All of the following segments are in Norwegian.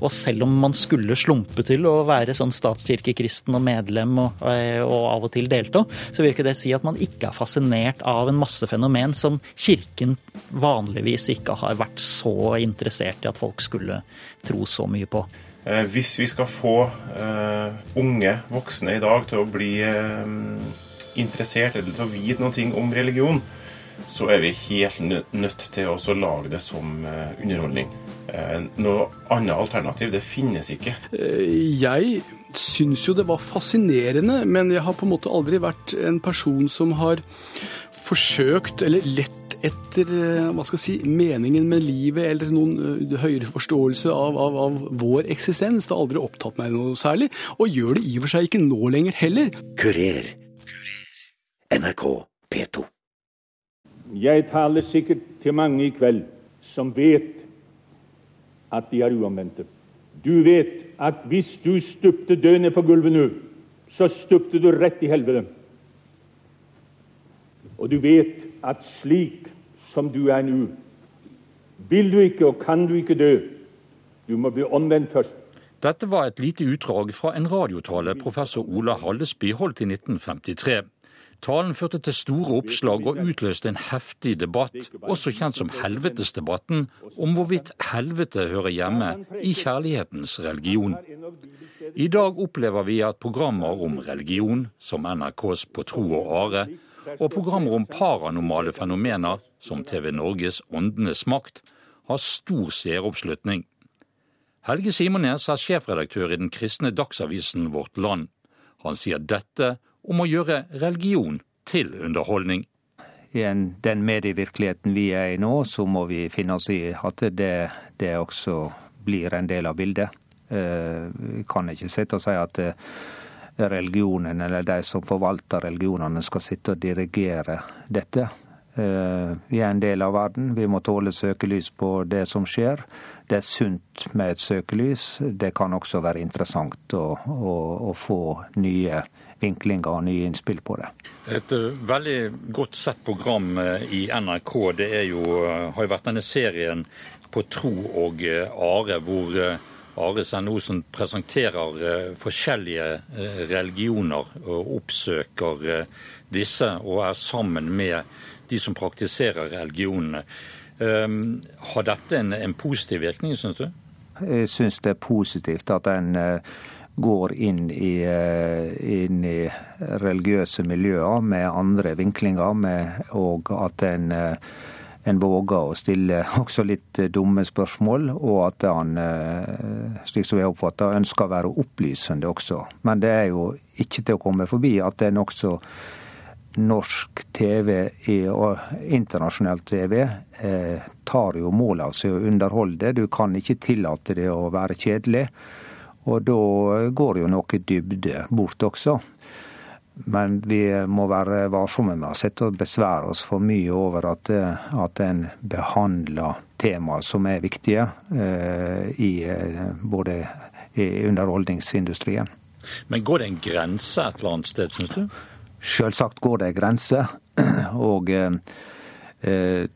Og selv om man skulle slumpe til å være sånn statskirkekristen og medlem og, og av og til delta, så vil ikke det si at man ikke er fascinert av en masse fenomen som kirken vanligvis ikke har vært så interessert i at folk skulle tro så mye på. Eh, hvis vi skal få uh, unge voksne i dag til å bli uh, interessert eller til å vite noe om religion, så er vi helt nødt til å lage det som uh, underholdning. Noe annet alternativ det finnes ikke. Jeg syns jo det var fascinerende, men jeg har på en måte aldri vært en person som har forsøkt, eller lett etter eh, hva skal jeg si, meningen med livet eller noen eh, høyere forståelse av, av, av, vår eksistens. Det har aldri opptatt meg noe særlig, og gjør det i og for seg ikke nå lenger heller. Kurer. NRK P2. Jeg taler sikkert til mange i kveld som vet at de er uomvendte. Du vet at hvis du stupte død ned på gulvet nå, så stupte du rett i helvete. Og du vet at slik som du er nå, vil du ikke og kan du ikke dø. Du må bli omvendt først. Dette var et lite utdrag fra en radiotale professor Ola Hallesby holdt i 1953. Talen førte til store oppslag og utløste en heftig debatt, også kjent som helvetesdebatten, om hvorvidt helvete hører hjemme i kjærlighetens religion. I dag opplever vi at programmer om religion, som NRKs På tro og are, og programmer om paranormale fenomener, som TV Norges Åndenes makt, har stor seeroppslutning. Helge Simones er sjefredaktør i den kristne dagsavisen Vårt Land. Han sier dette om å gjøre religion til underholdning. I den medievirkeligheten vi er i nå, så må vi finne oss i at det, det også blir en del av bildet. Eh, vi kan ikke sitte og si at eh, religionen, eller de som forvalter religionene, skal sitte og dirigere dette. Eh, vi er en del av verden. Vi må tåle søkelys på det som skjer. Det er sunt med et søkelys. Det kan også være interessant å, å, å få nye vinklinger og nye innspill på det. Et eh, veldig godt sett program eh, i NRK det er jo, har jo vært denne serien på tro og are, hvor Are Sendosen presenterer eh, forskjellige eh, religioner og oppsøker eh, disse og er sammen med de som praktiserer religionene. Ehm, har dette en, en positiv virkning, syns du? Jeg syns det er positivt at en går inn i, inn i, religiøse miljøer med andre vinklinger, med, og at en en våger å stille også litt dumme spørsmål, og at han, eh, slik som jeg oppfatter, ønsker å være opplysende også. Men det er jo ikke til å komme forbi at en også norsk TV og internasjonal TV eh, tar jo mål av seg å underholde. Du kan ikke tillate det å være kjedelig. Og da går jo noe dybde bort også. Men vi må være varsomme med å sette og besvære oss for mye over at, at en behandler temaer som er viktige eh, i eh, både i underholdningsindustrien. Men går det en grense et eller annet sted, syns du? Selvsagt går det en grense. Og eh,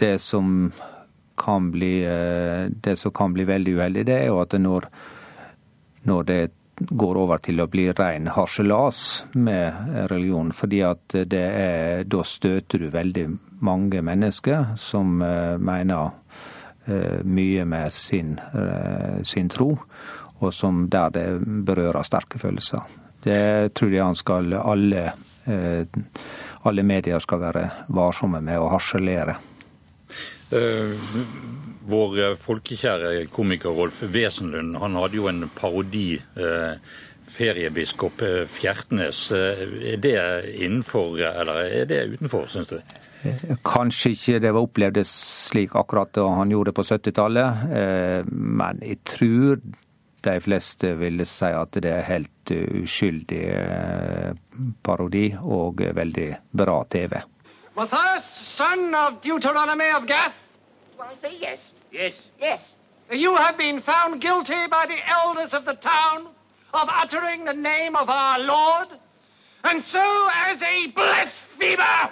det som kan bli, det som kan bli veldig uheldig, det er jo at når, når det går over til å bli ren harselas med religion. fordi at det er, da støter du veldig mange mennesker som uh, mener uh, mye med sin, uh, sin, tro, og som der det berører sterke følelser. Det tror jeg han skal alle, alle medier skal være varsomme med å harselere. Vår eh, folkekjære komiker Rolf Wesenlund han hadde jo en parodi. Eh, feriebiskop eh, Fjertnes. Er det innenfor, eller er det utenfor, syns du? Kanskje ikke det var opplevd slik akkurat da han gjorde det på 70-tallet, men jeg tror de fleste ville si at det er helt uskyldig parodi og veldig bra TV. Matthias, son of Deuteronomy of Gath. I say yes. Yes. Yes. You have been found guilty by the elders of the town of uttering the name of our Lord, and so as a blasphemer,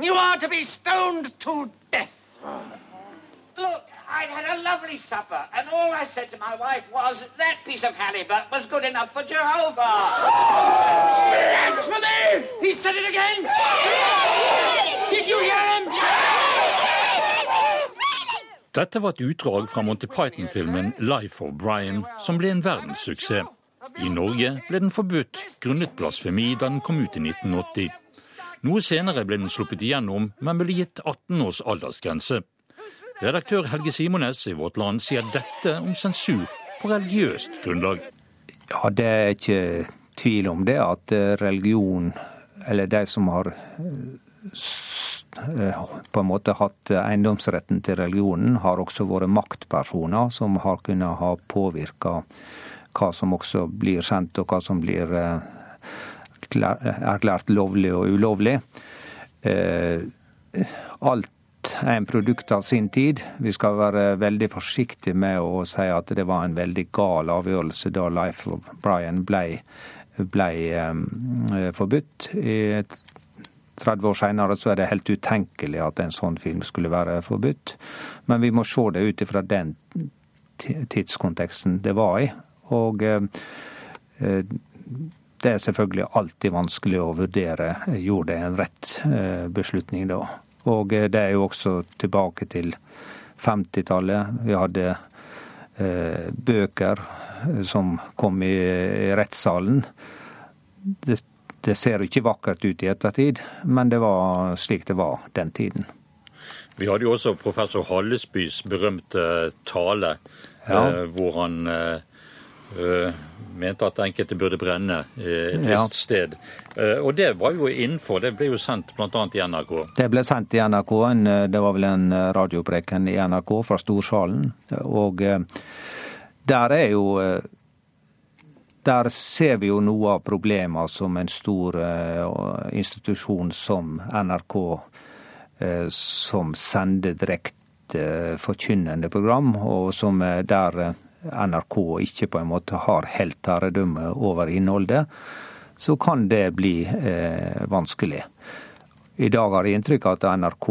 you are to be stoned to death. Look, I I'd had a lovely supper, and all I said to my wife was that piece of halibut was good enough for Jehovah. Blasphemy! He said it again! Did you hear him? Dette var et utdrag fra Monty Python-filmen 'Life of Brian', som ble en verdenssuksess. I Norge ble den forbudt grunnet blasfemi da den kom ut i 1980. Noe senere ble den sluppet igjennom, men ble gitt 18 års aldersgrense. Redaktør Helge Simones i Vårt Land sier dette om sensur på religiøst grunnlag. Ja, det er ikke tvil om det, at religion, eller de som har på en måte hatt eiendomsretten til religionen, har også vært maktpersoner som har kunnet ha påvirka hva som også blir sendt, og hva som blir erklært lovlig og ulovlig. Alt er en produkt av sin tid. Vi skal være veldig forsiktige med å si at det var en veldig gal avgjørelse da Life of Brian ble, ble forbudt. 30 år senere så er det helt utenkelig at en sånn film skulle være forbudt. Men vi må se det ut ifra den tidskonteksten det var i. Og det er selvfølgelig alltid vanskelig å vurdere gjorde det en rett beslutning da. Og det er jo også tilbake til 50-tallet. Vi hadde eh, bøker som kom i rettssalen. Det, det ser ikke vakkert ut i ettertid, men det var slik det var den tiden. Vi hadde jo også professor Hallesbys berømte tale, Ja. eh, hvor han eh, eh, mente at enkelte burde brenne et visst Ja. sted. Og det var jo innenfor. Det ble jo sendt bl.a. i NRK. Det ble sendt i NRK, en, det var vel en radiopreken i NRK fra Storsalen. Og der er jo Der ser vi jo noe av problemene som en stor eh, institusjon som NRK, eh, som sender direkte eh, forkynnende program, og som der NRK ikke på en måte har helt herredømme over innholdet, så kan det bli vanskelig. I dag har jeg inntrykk av at NRK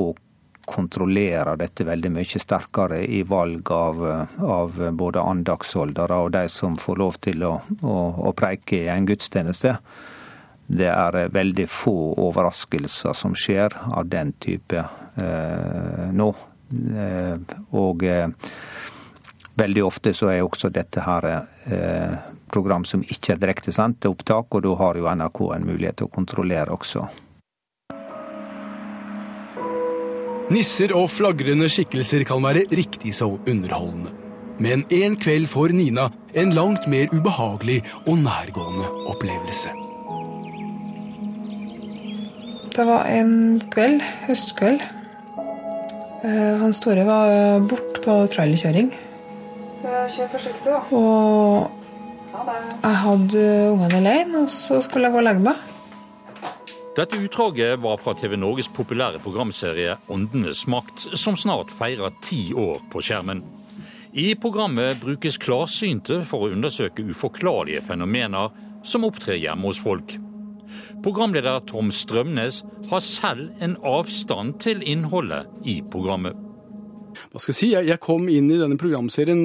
kontrollerer dette veldig mye sterkere i valg av, av både andaktsholdere og de som får lov til å, å, å preike i en gudstjeneste. Det er veldig få overraskelser som skjer av den type eh, nå. Eh, og eh, veldig ofte så er også dette her eh, program som ikke er direktesendt til opptak, og da har jo NRK en mulighet til å kontrollere også. Nisser og flagrende skikkelser kan være riktig så underholdende. Men en kveld får Nina en langt mer ubehagelig og nærgående opplevelse. Det var en kveld, høstkveld. Eh, Han store var borte på trailerkjøring. Kjør forsiktig, da. Og jeg hadde ungene alene, og så skulle jeg gå og legge meg. Dette utdraget var fra TV Norges populære programserie Åndenes makt, som snart feirer ti år på skjermen. I programmet brukes klarsynte for å undersøke uforklarlige fenomener som opptrer hjemme hos folk. Programleder Tom Strømnes har selv en avstand til innholdet i programmet. Hva skal jeg si? Jeg, kom inn i denne programserien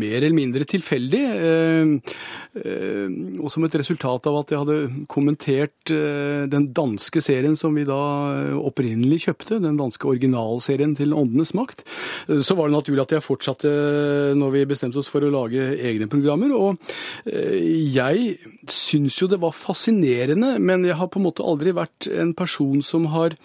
mer eller mindre tilfeldig. Eh, eh, og som et resultat av at jeg hadde kommentert eh, den danske serien som vi da opprinnelig kjøpte, den danske originalserien til Åndenes makt, så var det naturlig at jeg fortsatte når vi bestemte oss for å lage egne programmer. Og jeg syns jo det var fascinerende, men jeg har på en måte aldri vært en person som har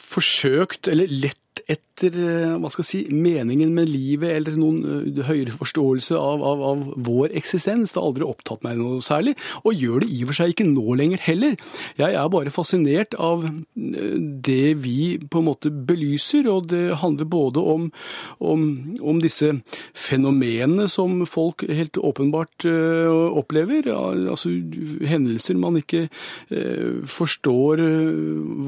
forsøkt, eller lett etter eh, hva skal jeg si, meningen med livet eller noen eh, høyere forståelse av, av, av vår eksistens. Det har aldri opptatt meg noe særlig, og gjør det i og for seg ikke nå lenger heller. Jeg er bare fascinert av eh, det vi på en måte belyser, og det handler både om, om, om disse fenomenene som folk helt åpenbart opplever, altså hendelser man ikke forstår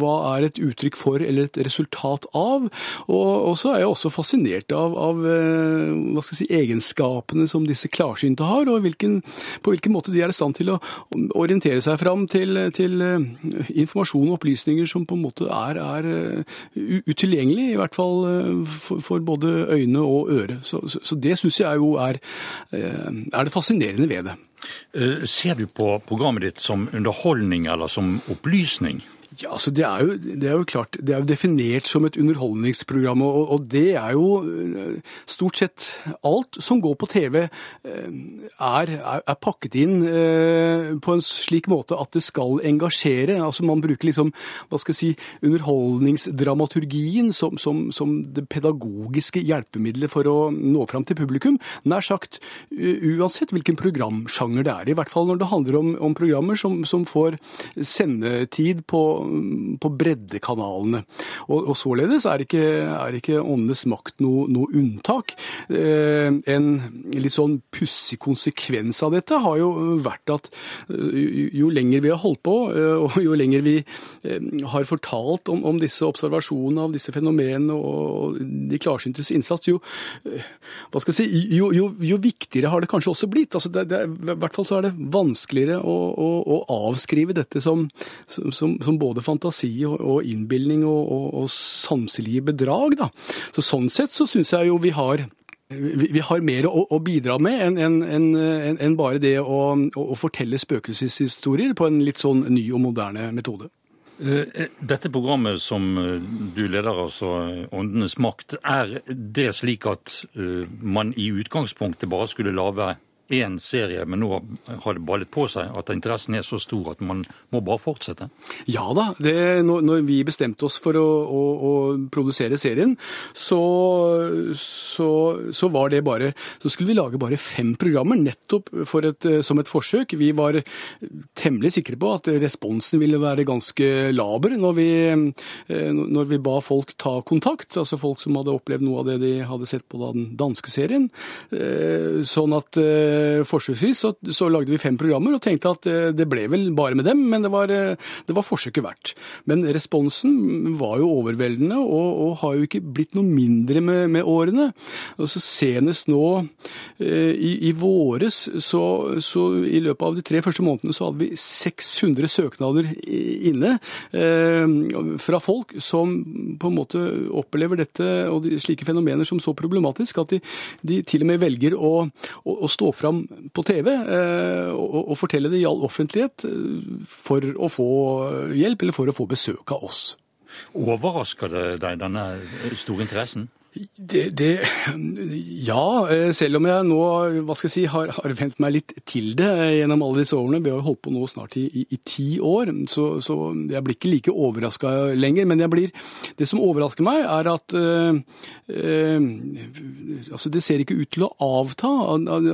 hva er et uttrykk for eller et resultat av, Og, så er jeg også fascinert av, av hva skal jeg si, egenskapene som disse klarsynte har, og hvilken, på hvilken måte de er i stand til å orientere seg fram til, til informasjon og opplysninger som på en måte er, er utilgjengelig, i hvert fall for, for både øyne og øre. Så, så, så det syns jeg jo er, er det fascinerende ved det. Ser du på programmet ditt som underholdning eller som opplysning? Ja, altså det er, jo, det er, jo, klart, det er jo definert som et underholdningsprogram, og, og, det er jo eh, stort sett alt som går på TV eh, er, er pakket inn eh, på en slik måte at det skal engasjere. Altså Man bruker liksom, hva skal jeg si, underholdningsdramaturgien som, som, som det pedagogiske hjelpemiddelet for å nå fram til publikum. Nær sagt uansett hvilken programsjanger det er. I hvert fall når det handler om, om programmer som, som får sendetid på på breddekanalene. Og, og således er ikke, er ikke Åndenes makt noe, noe unntak. Eh, en litt sånn pussig konsekvens av dette har jo vært at jo, jo lenger vi har holdt på, eh, og jo lenger vi har fortalt om, om disse observasjonene av disse fenomenene og de klarsyntes innsats, jo, hva skal jeg si, jo, jo, jo viktigere har det kanskje også blitt. Altså det, det, I hvert fall så er det vanskeligere å, å, å avskrive dette som, som, som både både fantasi og, innbilning og, og, og sanselige bedrag. Da. Så Sånn sett så syns jeg jo vi har vi har mer å, bidra med enn en, en, en bare det å, fortelle spøkelseshistorier på en litt sånn ny og moderne metode. Eh, dette programmet som eh, du leder, altså Åndenes makt, er det slik at eh, man i utgangspunktet bare skulle lage én serie, men nå har det ballet på seg at interessen er så stor at man må bare fortsette? Ja da. Det, når vi bestemte oss for å, å, å produsere serien, så, så, så, var det bare Så skulle vi lage bare fem programmer, nettopp et, som et forsøk. Vi var temmelig sikre på at responsen ville være ganske laber når vi, når vi ba folk ta kontakt, altså folk som hadde opplevd noe av det de hadde sett på den danske serien. Sånn at Eh, forsøksvis så, så, lagde vi fem programmer og tenkte at eh, det ble vel bare med dem, men det var, eh, det var forsøket verdt. Men responsen var jo overveldende og, og, har jo ikke blitt noe mindre med, med årene. Altså Senest nå i, i våres, så, så, i løpet av de tre første månedene så hadde vi 600 søknader inne eh, fra folk som på en måte opplever dette og de, slike fenomener som så problematisk at de, de til og med velger å, å, å stå fram på TV eh, og, og fortelle det i all offentlighet eh, for å få hjelp eller for å få besøk av oss. Overrasker det deg, denne store interessen? Det, det, ja, eh, selv om jeg nå hva skal jeg si, har, har vent meg litt til det gjennom alle disse årene. Vi har holdt på nå snart i, i, i ti år, så, så, jeg blir ikke like overraska lenger. Men blir, det som overrasker meg, er at øh, øh, altså det ser ikke ut til å avta.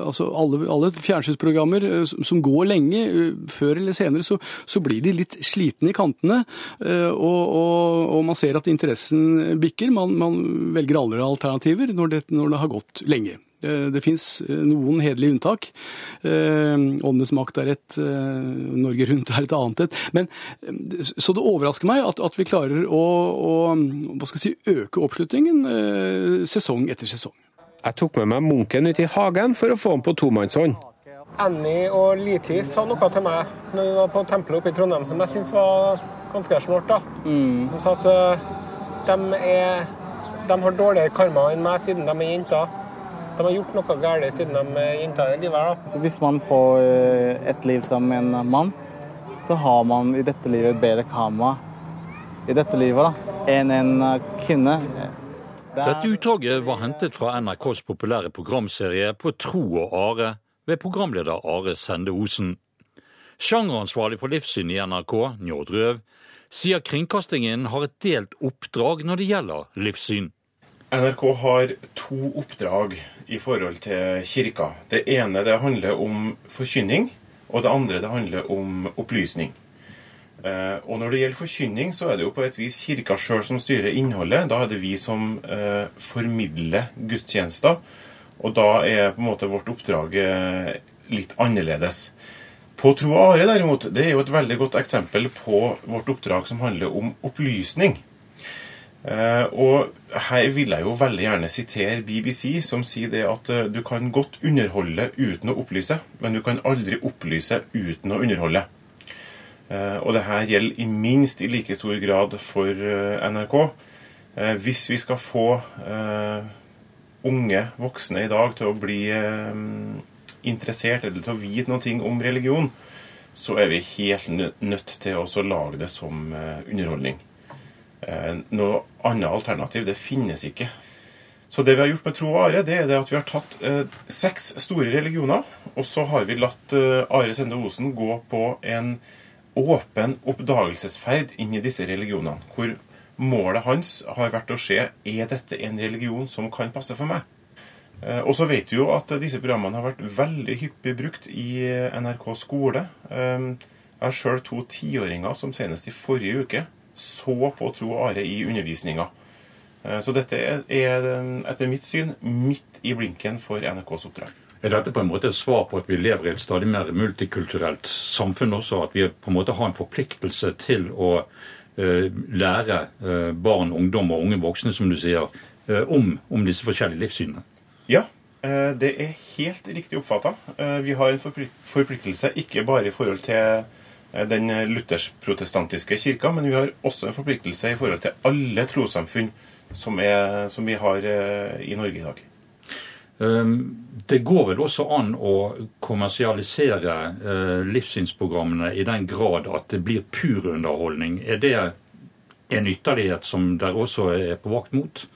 Altså alle, alle fjernsynsprogrammer som går lenge, før eller senere, så, så blir de litt slitne i kantene. Og, og, og, man ser at interessen bikker. Man, man velger alle andre alternativer når det, når det har gått lenge. Det fins eh, noen hederlige unntak. Eh, åndenes makt er et, eh, Norge Rundt er et annet et. Men, så det overrasker meg at, at vi klarer å, å si, øke oppslutningen sesong etter sesong. Jeg tok med meg Munken ut i hagen for å få ham på tomannshånd. Annie og Liti sa noe til meg når vi var på tempelet oppe i Trondheim som jeg syntes var ganske smart. da. Mm. De sa at de er de har dårligere karma enn meg siden de er jenter. De har gjort noe galt siden de er jenter i livet. Da. Hvis man får eh, et liv som en mann, så har man i dette livet bedre karma i dette livet da, enn en eh, kvinne. Dette utdraget var hentet fra NRKs populære programserie På tro og are ved programleder Are Sende Osen. Sjangeransvarlig for livssyn i NRK, Njord Røv, sier kringkastingen har et delt oppdrag når det gjelder livssyn. NRK har to oppdrag i forhold til kirka. Det ene det handler om forkynning, og det andre det handler om opplysning. Eh, og Når det gjelder forkynning, så er det jo på et vis kirka sjøl som styrer innholdet. Da er det vi som eh, formidler gudstjenester. Og da er på en måte vårt oppdrag eh, litt annerledes. På Tro og Are, derimot, det er jo et veldig godt eksempel på vårt oppdrag som handler om opplysning. Uh, og her vil jeg jo veldig gjerne sitere BBC, som sier det at uh, du kan godt underholde uten å opplyse, men du kan aldri opplyse uten å underholde. Uh, og det her gjelder i minst i like stor grad for NRK. Hvis vi skal få unge voksne i dag til å bli interessert eller til å vite noe om religion, så er vi helt nødt til å lage det som underholdning. Eh, noe annet alternativ det finnes ikke. Så det vi har gjort med Tro og Are, det er det at vi har tatt eh, seks store religioner, og så har vi latt eh, Are Sende Osen gå på en åpen oppdagelsesferd inn i disse religionene. Hvor målet hans har vært å se er dette en religion som kan passe for meg. Eh, og så vet vi jo at disse programmene har vært veldig hyppig brukt i eh, NRK skole. Eh, jeg har sjøl to tiåringer som senest i forrige uke så på Tro og Are i undervisninga. Eh, så dette er etter mitt syn midt i blinken for NRKs oppdrag. Er dette på en måte et svar på at vi lever i et stadig mer multikulturelt samfunn også? At vi på en måte har en forpliktelse til å lære barn, ungdom og unge voksne, som du sier, om, om, disse forskjellige livssynene? Ja, det er helt riktig oppfatta. Vi har en forpliktelse ikke bare i forhold til Eh, den luthersk-protestantiske kirka, men vi har også en forpliktelse i forhold til alle trossamfunn som, som vi har eh, i Norge i dag. Ehm, det går vel også an å kommersialisere eh, livssynsprogrammene i den grad at det blir pur underholdning. Er det en ytterlighet som dere også er på vakt mot?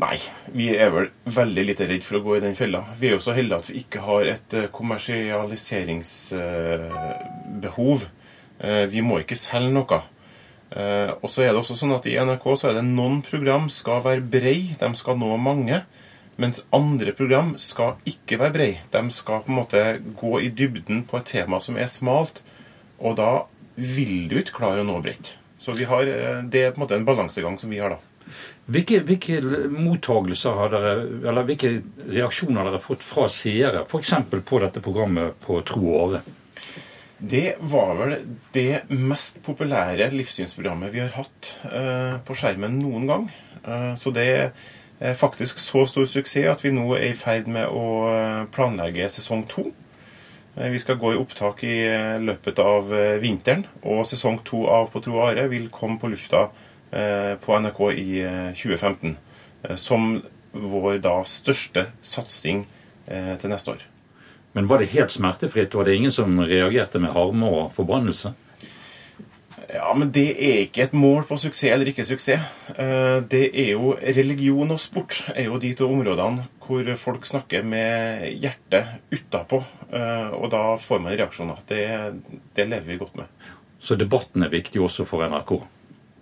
Nei, vi er vel veldig lite redd for å gå i den fella. Vi er jo så heldige at vi ikke har et eh, kommersialiseringsbehov. Eh, vi må ikke selge noe. Eh, og så er det også sånn at I NRK så er det noen program skal være brei, de skal nå mange. Mens andre program skal ikke være brei. De skal på en måte gå i dybden på et tema som er smalt. Og da vil du ikke klare å nå bredt. Så har, det er på en måte en balansegang som vi har da. Hvilke, hvilke mottagelser har dere, eller hvilke reaksjoner har dere fått fra seere, f.eks. på dette programmet på Tro og Åre? Det var vel det mest populære livssynsprogrammet vi har hatt eh, på skjermen noen gang. Eh, så det er faktisk så stor suksess at vi nå er i ferd med å eh, planlegge sesong to. Eh, vi skal gå i opptak i eh, løpet av eh, vinteren, og sesong to av På tro og are vil komme på lufta på NRK i 2015. Eh, som vår da største satsing eh, til neste år. Men var det helt smertefritt? Var det ingen som reagerte med harme og forbannelse? Ja, men det er ikke et mål på suksess eller ikke suksess. Det er jo Religion og sport er jo de to områdene hvor folk snakker med hjertet utapå. Og da får man reaksjoner. Det, det lever vi godt med. Så debatten er viktig også for NRK?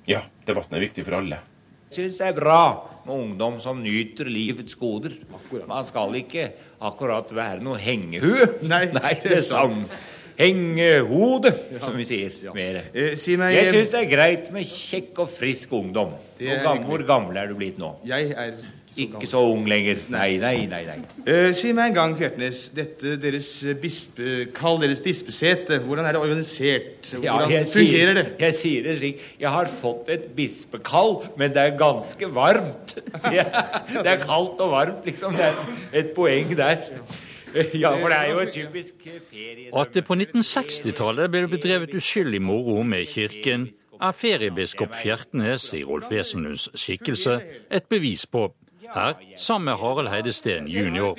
Ja, debatten er viktig for alle. Jeg syns det er bra med ungdom som nyter livets goder. Man skal ikke akkurat være noe hengehue. Nei, Nei det er sant. Hengehode, som vi sier. Mer. Eh, jeg syns det er greit med kjekk og frisk ungdom. Hvor gammel er du blitt nå? Jeg er ikke så ung lenger. Nei, nei, nei. nei. Uh, si meg en gang, Fjertnes, dette deres bispe, kall deres bispesete, hvordan er det organisert? Hvordan ja, fungerer sier, det? Jeg sier det slik. Jeg har fått et bispekall, men det er ganske varmt, jeg. Det er kaldt og varmt, liksom. Det er et poeng der. Ja, for det er jo et typisk ferie... At det på 1960-tallet ble bedrevet uskyldig moro med kirken, er feriebiskop Fjertnes i Rolf Wesenlunds skikkelse et bevis på her sammen med Harald Heidesteen jr.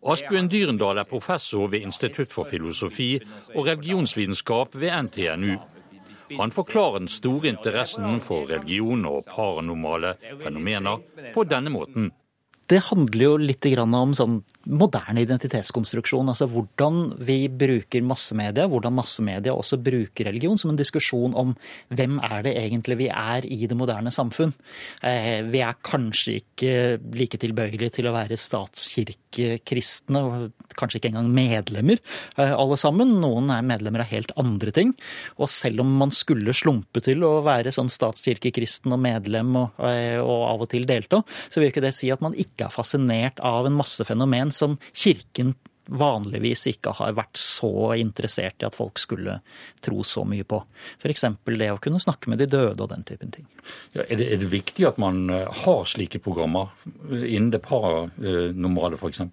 Asbjørn Dyrendal er professor ved Institutt for filosofi og religionsvitenskap ved NTNU. Han forklarer den store interessen for religion og paranormale fenomener på denne måten det handler jo litt om sånn moderne identitetskonstruksjon. Altså hvordan vi bruker massemedia, hvordan massemedia også bruker religion som en diskusjon om hvem er det egentlig vi er i det moderne samfunn. Eh, vi er kanskje ikke like tilbøyelige til å være statskirkekristne, og kanskje ikke engang medlemmer, eh, alle sammen. Noen er medlemmer av helt andre ting. Og selv om man skulle slumpe til å være sånn statskirkekristen og medlem og, eh, og av og til delta, så vil ikke det si at man ikke ikke er fascinert av en masse fenomen som kirken vanligvis ikke har vært så interessert i at folk skulle tro så mye på. F.eks. det å kunne snakke med de døde og den typen ting. Ja, er, det, er, det, viktig at man eh, har slike programmer innen det paranormale f.eks.?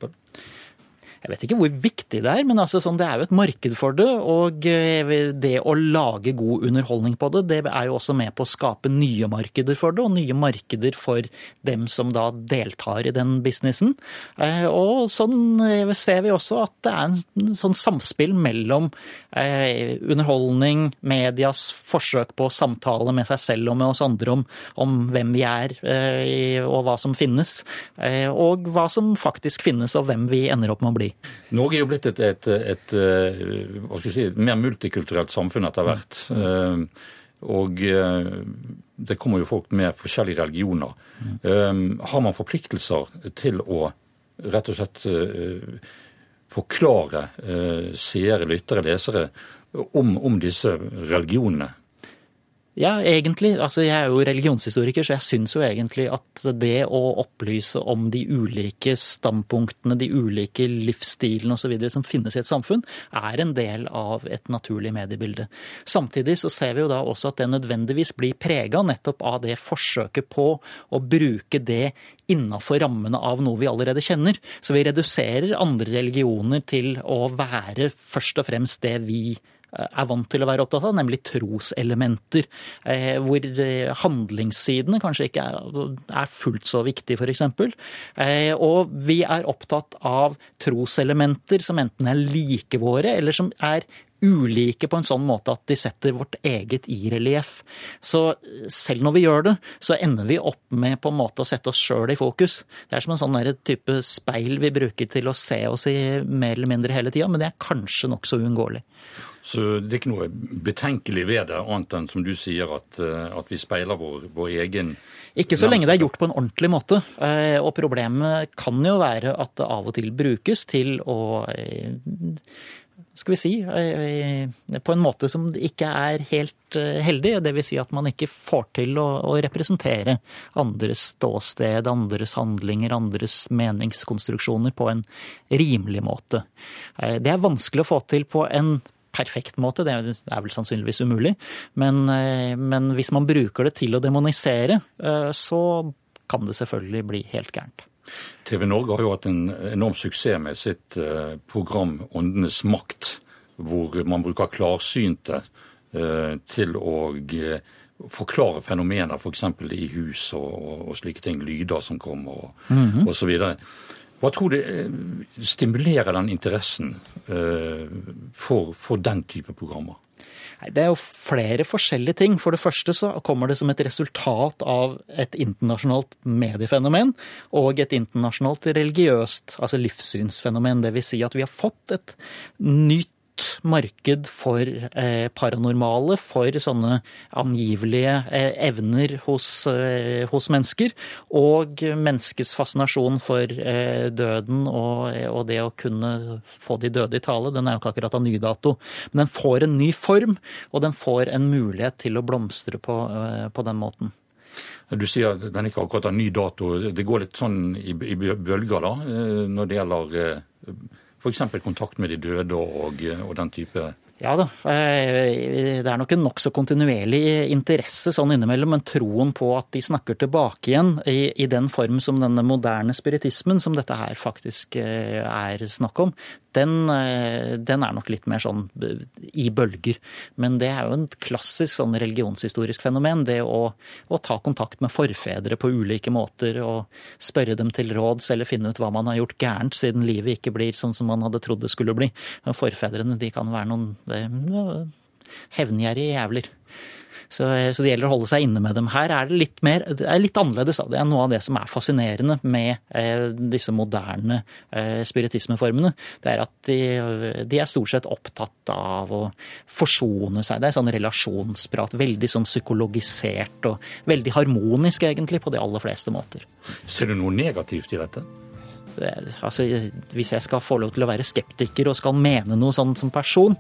Jeg vet ikke hvor viktig det er, men altså, sånn, det er jo et marked for det. Og eh, det å lage god underholdning på det, det er jo også med på å skape nye markeder for det, og nye markeder for dem som da deltar i den businessen. Eh, og sånn eh, ser vi også at det er en sånn samspill mellom underholdning, medias forsøk på samtale med seg selv og med oss andre om, om hvem vi er og hva som finnes, og hva som faktisk finnes og hvem vi ender opp med å bli. Norge er jo blitt et, et, et, et si, mer multikulturelt samfunn etter hvert. Mm. Og eh, det kommer jo folk med forskjellige religioner. Mm. Har man forpliktelser til å rett og slett forklare seere, lyttere, lesere om, om disse religionene? Ja, egentlig. Altså, jeg er jo religionshistoriker, så jeg syns jo egentlig at det å opplyse om de ulike standpunktene, de ulike livsstilene osv. som finnes i et samfunn, er en del av et naturlig mediebilde. Samtidig så ser vi jo da også at det nødvendigvis blir prega nettopp av det forsøket på å bruke det innafor rammene av noe vi allerede kjenner. Så vi reduserer andre religioner til å være først og fremst det vi er vant til å være opptatt av, nemlig troselementer. Eh, hvor eh, handlingssidene kanskje ikke er fullt så viktig, f.eks. Eh, og vi er opptatt av troselementer som enten er like våre, eller som er ulike på en sånn måte at de setter vårt eget i relieff. Så selv når vi gjør det, så ender vi opp med på en måte å sette oss sjøl i fokus. Det er som en sånn type speil vi bruker til å se oss i mer eller mindre hele tida, men det er kanskje nokså uunngåelig. Så det er ikke noe betenkelig ved det, annet enn som du sier, at, eh, at vi speiler vår, vår egen Ikke så lenge det er gjort på en ordentlig måte. Eh, og problemet kan jo være at det av og til brukes til å eh, skal vi si, på en måte som ikke er helt heldig. Dvs. Si at man ikke får til å, å, representere andres ståsted, andres handlinger, andres meningskonstruksjoner på en rimelig måte. Det er vanskelig å få til på en perfekt måte, det er vel sannsynligvis umulig. Men, eh, men hvis man bruker det til å demonisere, eh, så kan det selvfølgelig bli helt gærent. TV Norge har jo hatt en enorm suksess med sitt eh, program Åndenes makt, hvor man bruker klarsynte til å forklare fenomener f.eks. For i hus og, og, slike ting, lyder som kommer og mm -hmm. osv. Hva tror du eh, stimulerer den interessen eh, for, for den type programmer? Det er jo flere forskjellige ting. For det første så kommer det som et resultat av et internasjonalt mediefenomen og et internasjonalt religiøst, altså livssynsfenomen. Det vil si at vi har fått et nytt marked for eh, paranormale, for sånne angivelige eh, evner hos, eh, hos, mennesker. Og menneskets fascinasjon for døden og, og, det å kunne få de døde i tale, den er jo ikke akkurat av ny dato. Men den får en ny form, og den får en mulighet til å blomstre på, på den måten. Du sier at den ikke akkurat har ny dato. Det går litt sånn i, i bølger da, når det gjelder F.eks. kontakt med de døde og, og den type ja da. Eh, det er nok en nokså kontinuerlig interesse sånn innimellom, men troen på at de snakker tilbake igjen i, i, den form som denne moderne spiritismen, som dette her faktisk eh, er snakk om, den, eh, den, er nok litt mer sånn i bølger. Men det er jo en klassisk sånn religionshistorisk fenomen. Det å, å ta kontakt med forfedre på ulike måter og spørre dem til råds eller finne ut hva man har gjort gærent, siden livet ikke blir sånn som man hadde trodd det skulle bli. Forfedrene de kan være noen hevngjerrige jævler. Så, så, det gjelder å holde seg inne med dem. Her er det litt, mer, det er litt annerledes. Det er noe av det som er fascinerende med eh, disse moderne eh, spiritismeformene. Det er at de, de, er stort sett opptatt av å forsone seg. Det er sånn relasjonsprat. Veldig sånn psykologisert og veldig harmonisk, egentlig, på de aller fleste måter. Ser du noe negativt i dette? Altså, Hvis jeg skal få lov til å være skeptiker og skal mene noe sånn som person,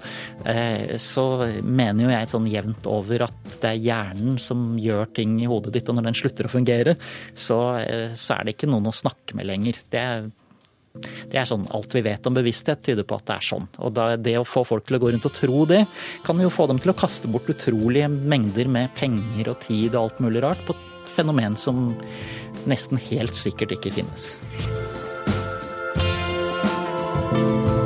eh, så mener jo jeg sånn jevnt over at det er hjernen som gjør ting i hodet ditt, og når den slutter å fungere, så, eh, så er det ikke noen å snakke med lenger. Det er Det er sånn alt vi vet om bevissthet tyder på at det er sånn. Og da, det å få folk til å gå rundt og tro det, kan jo få dem til å kaste bort utrolige mengder med penger og tid og alt mulig rart på fenomen som nesten helt sikkert ikke finnes. Bye.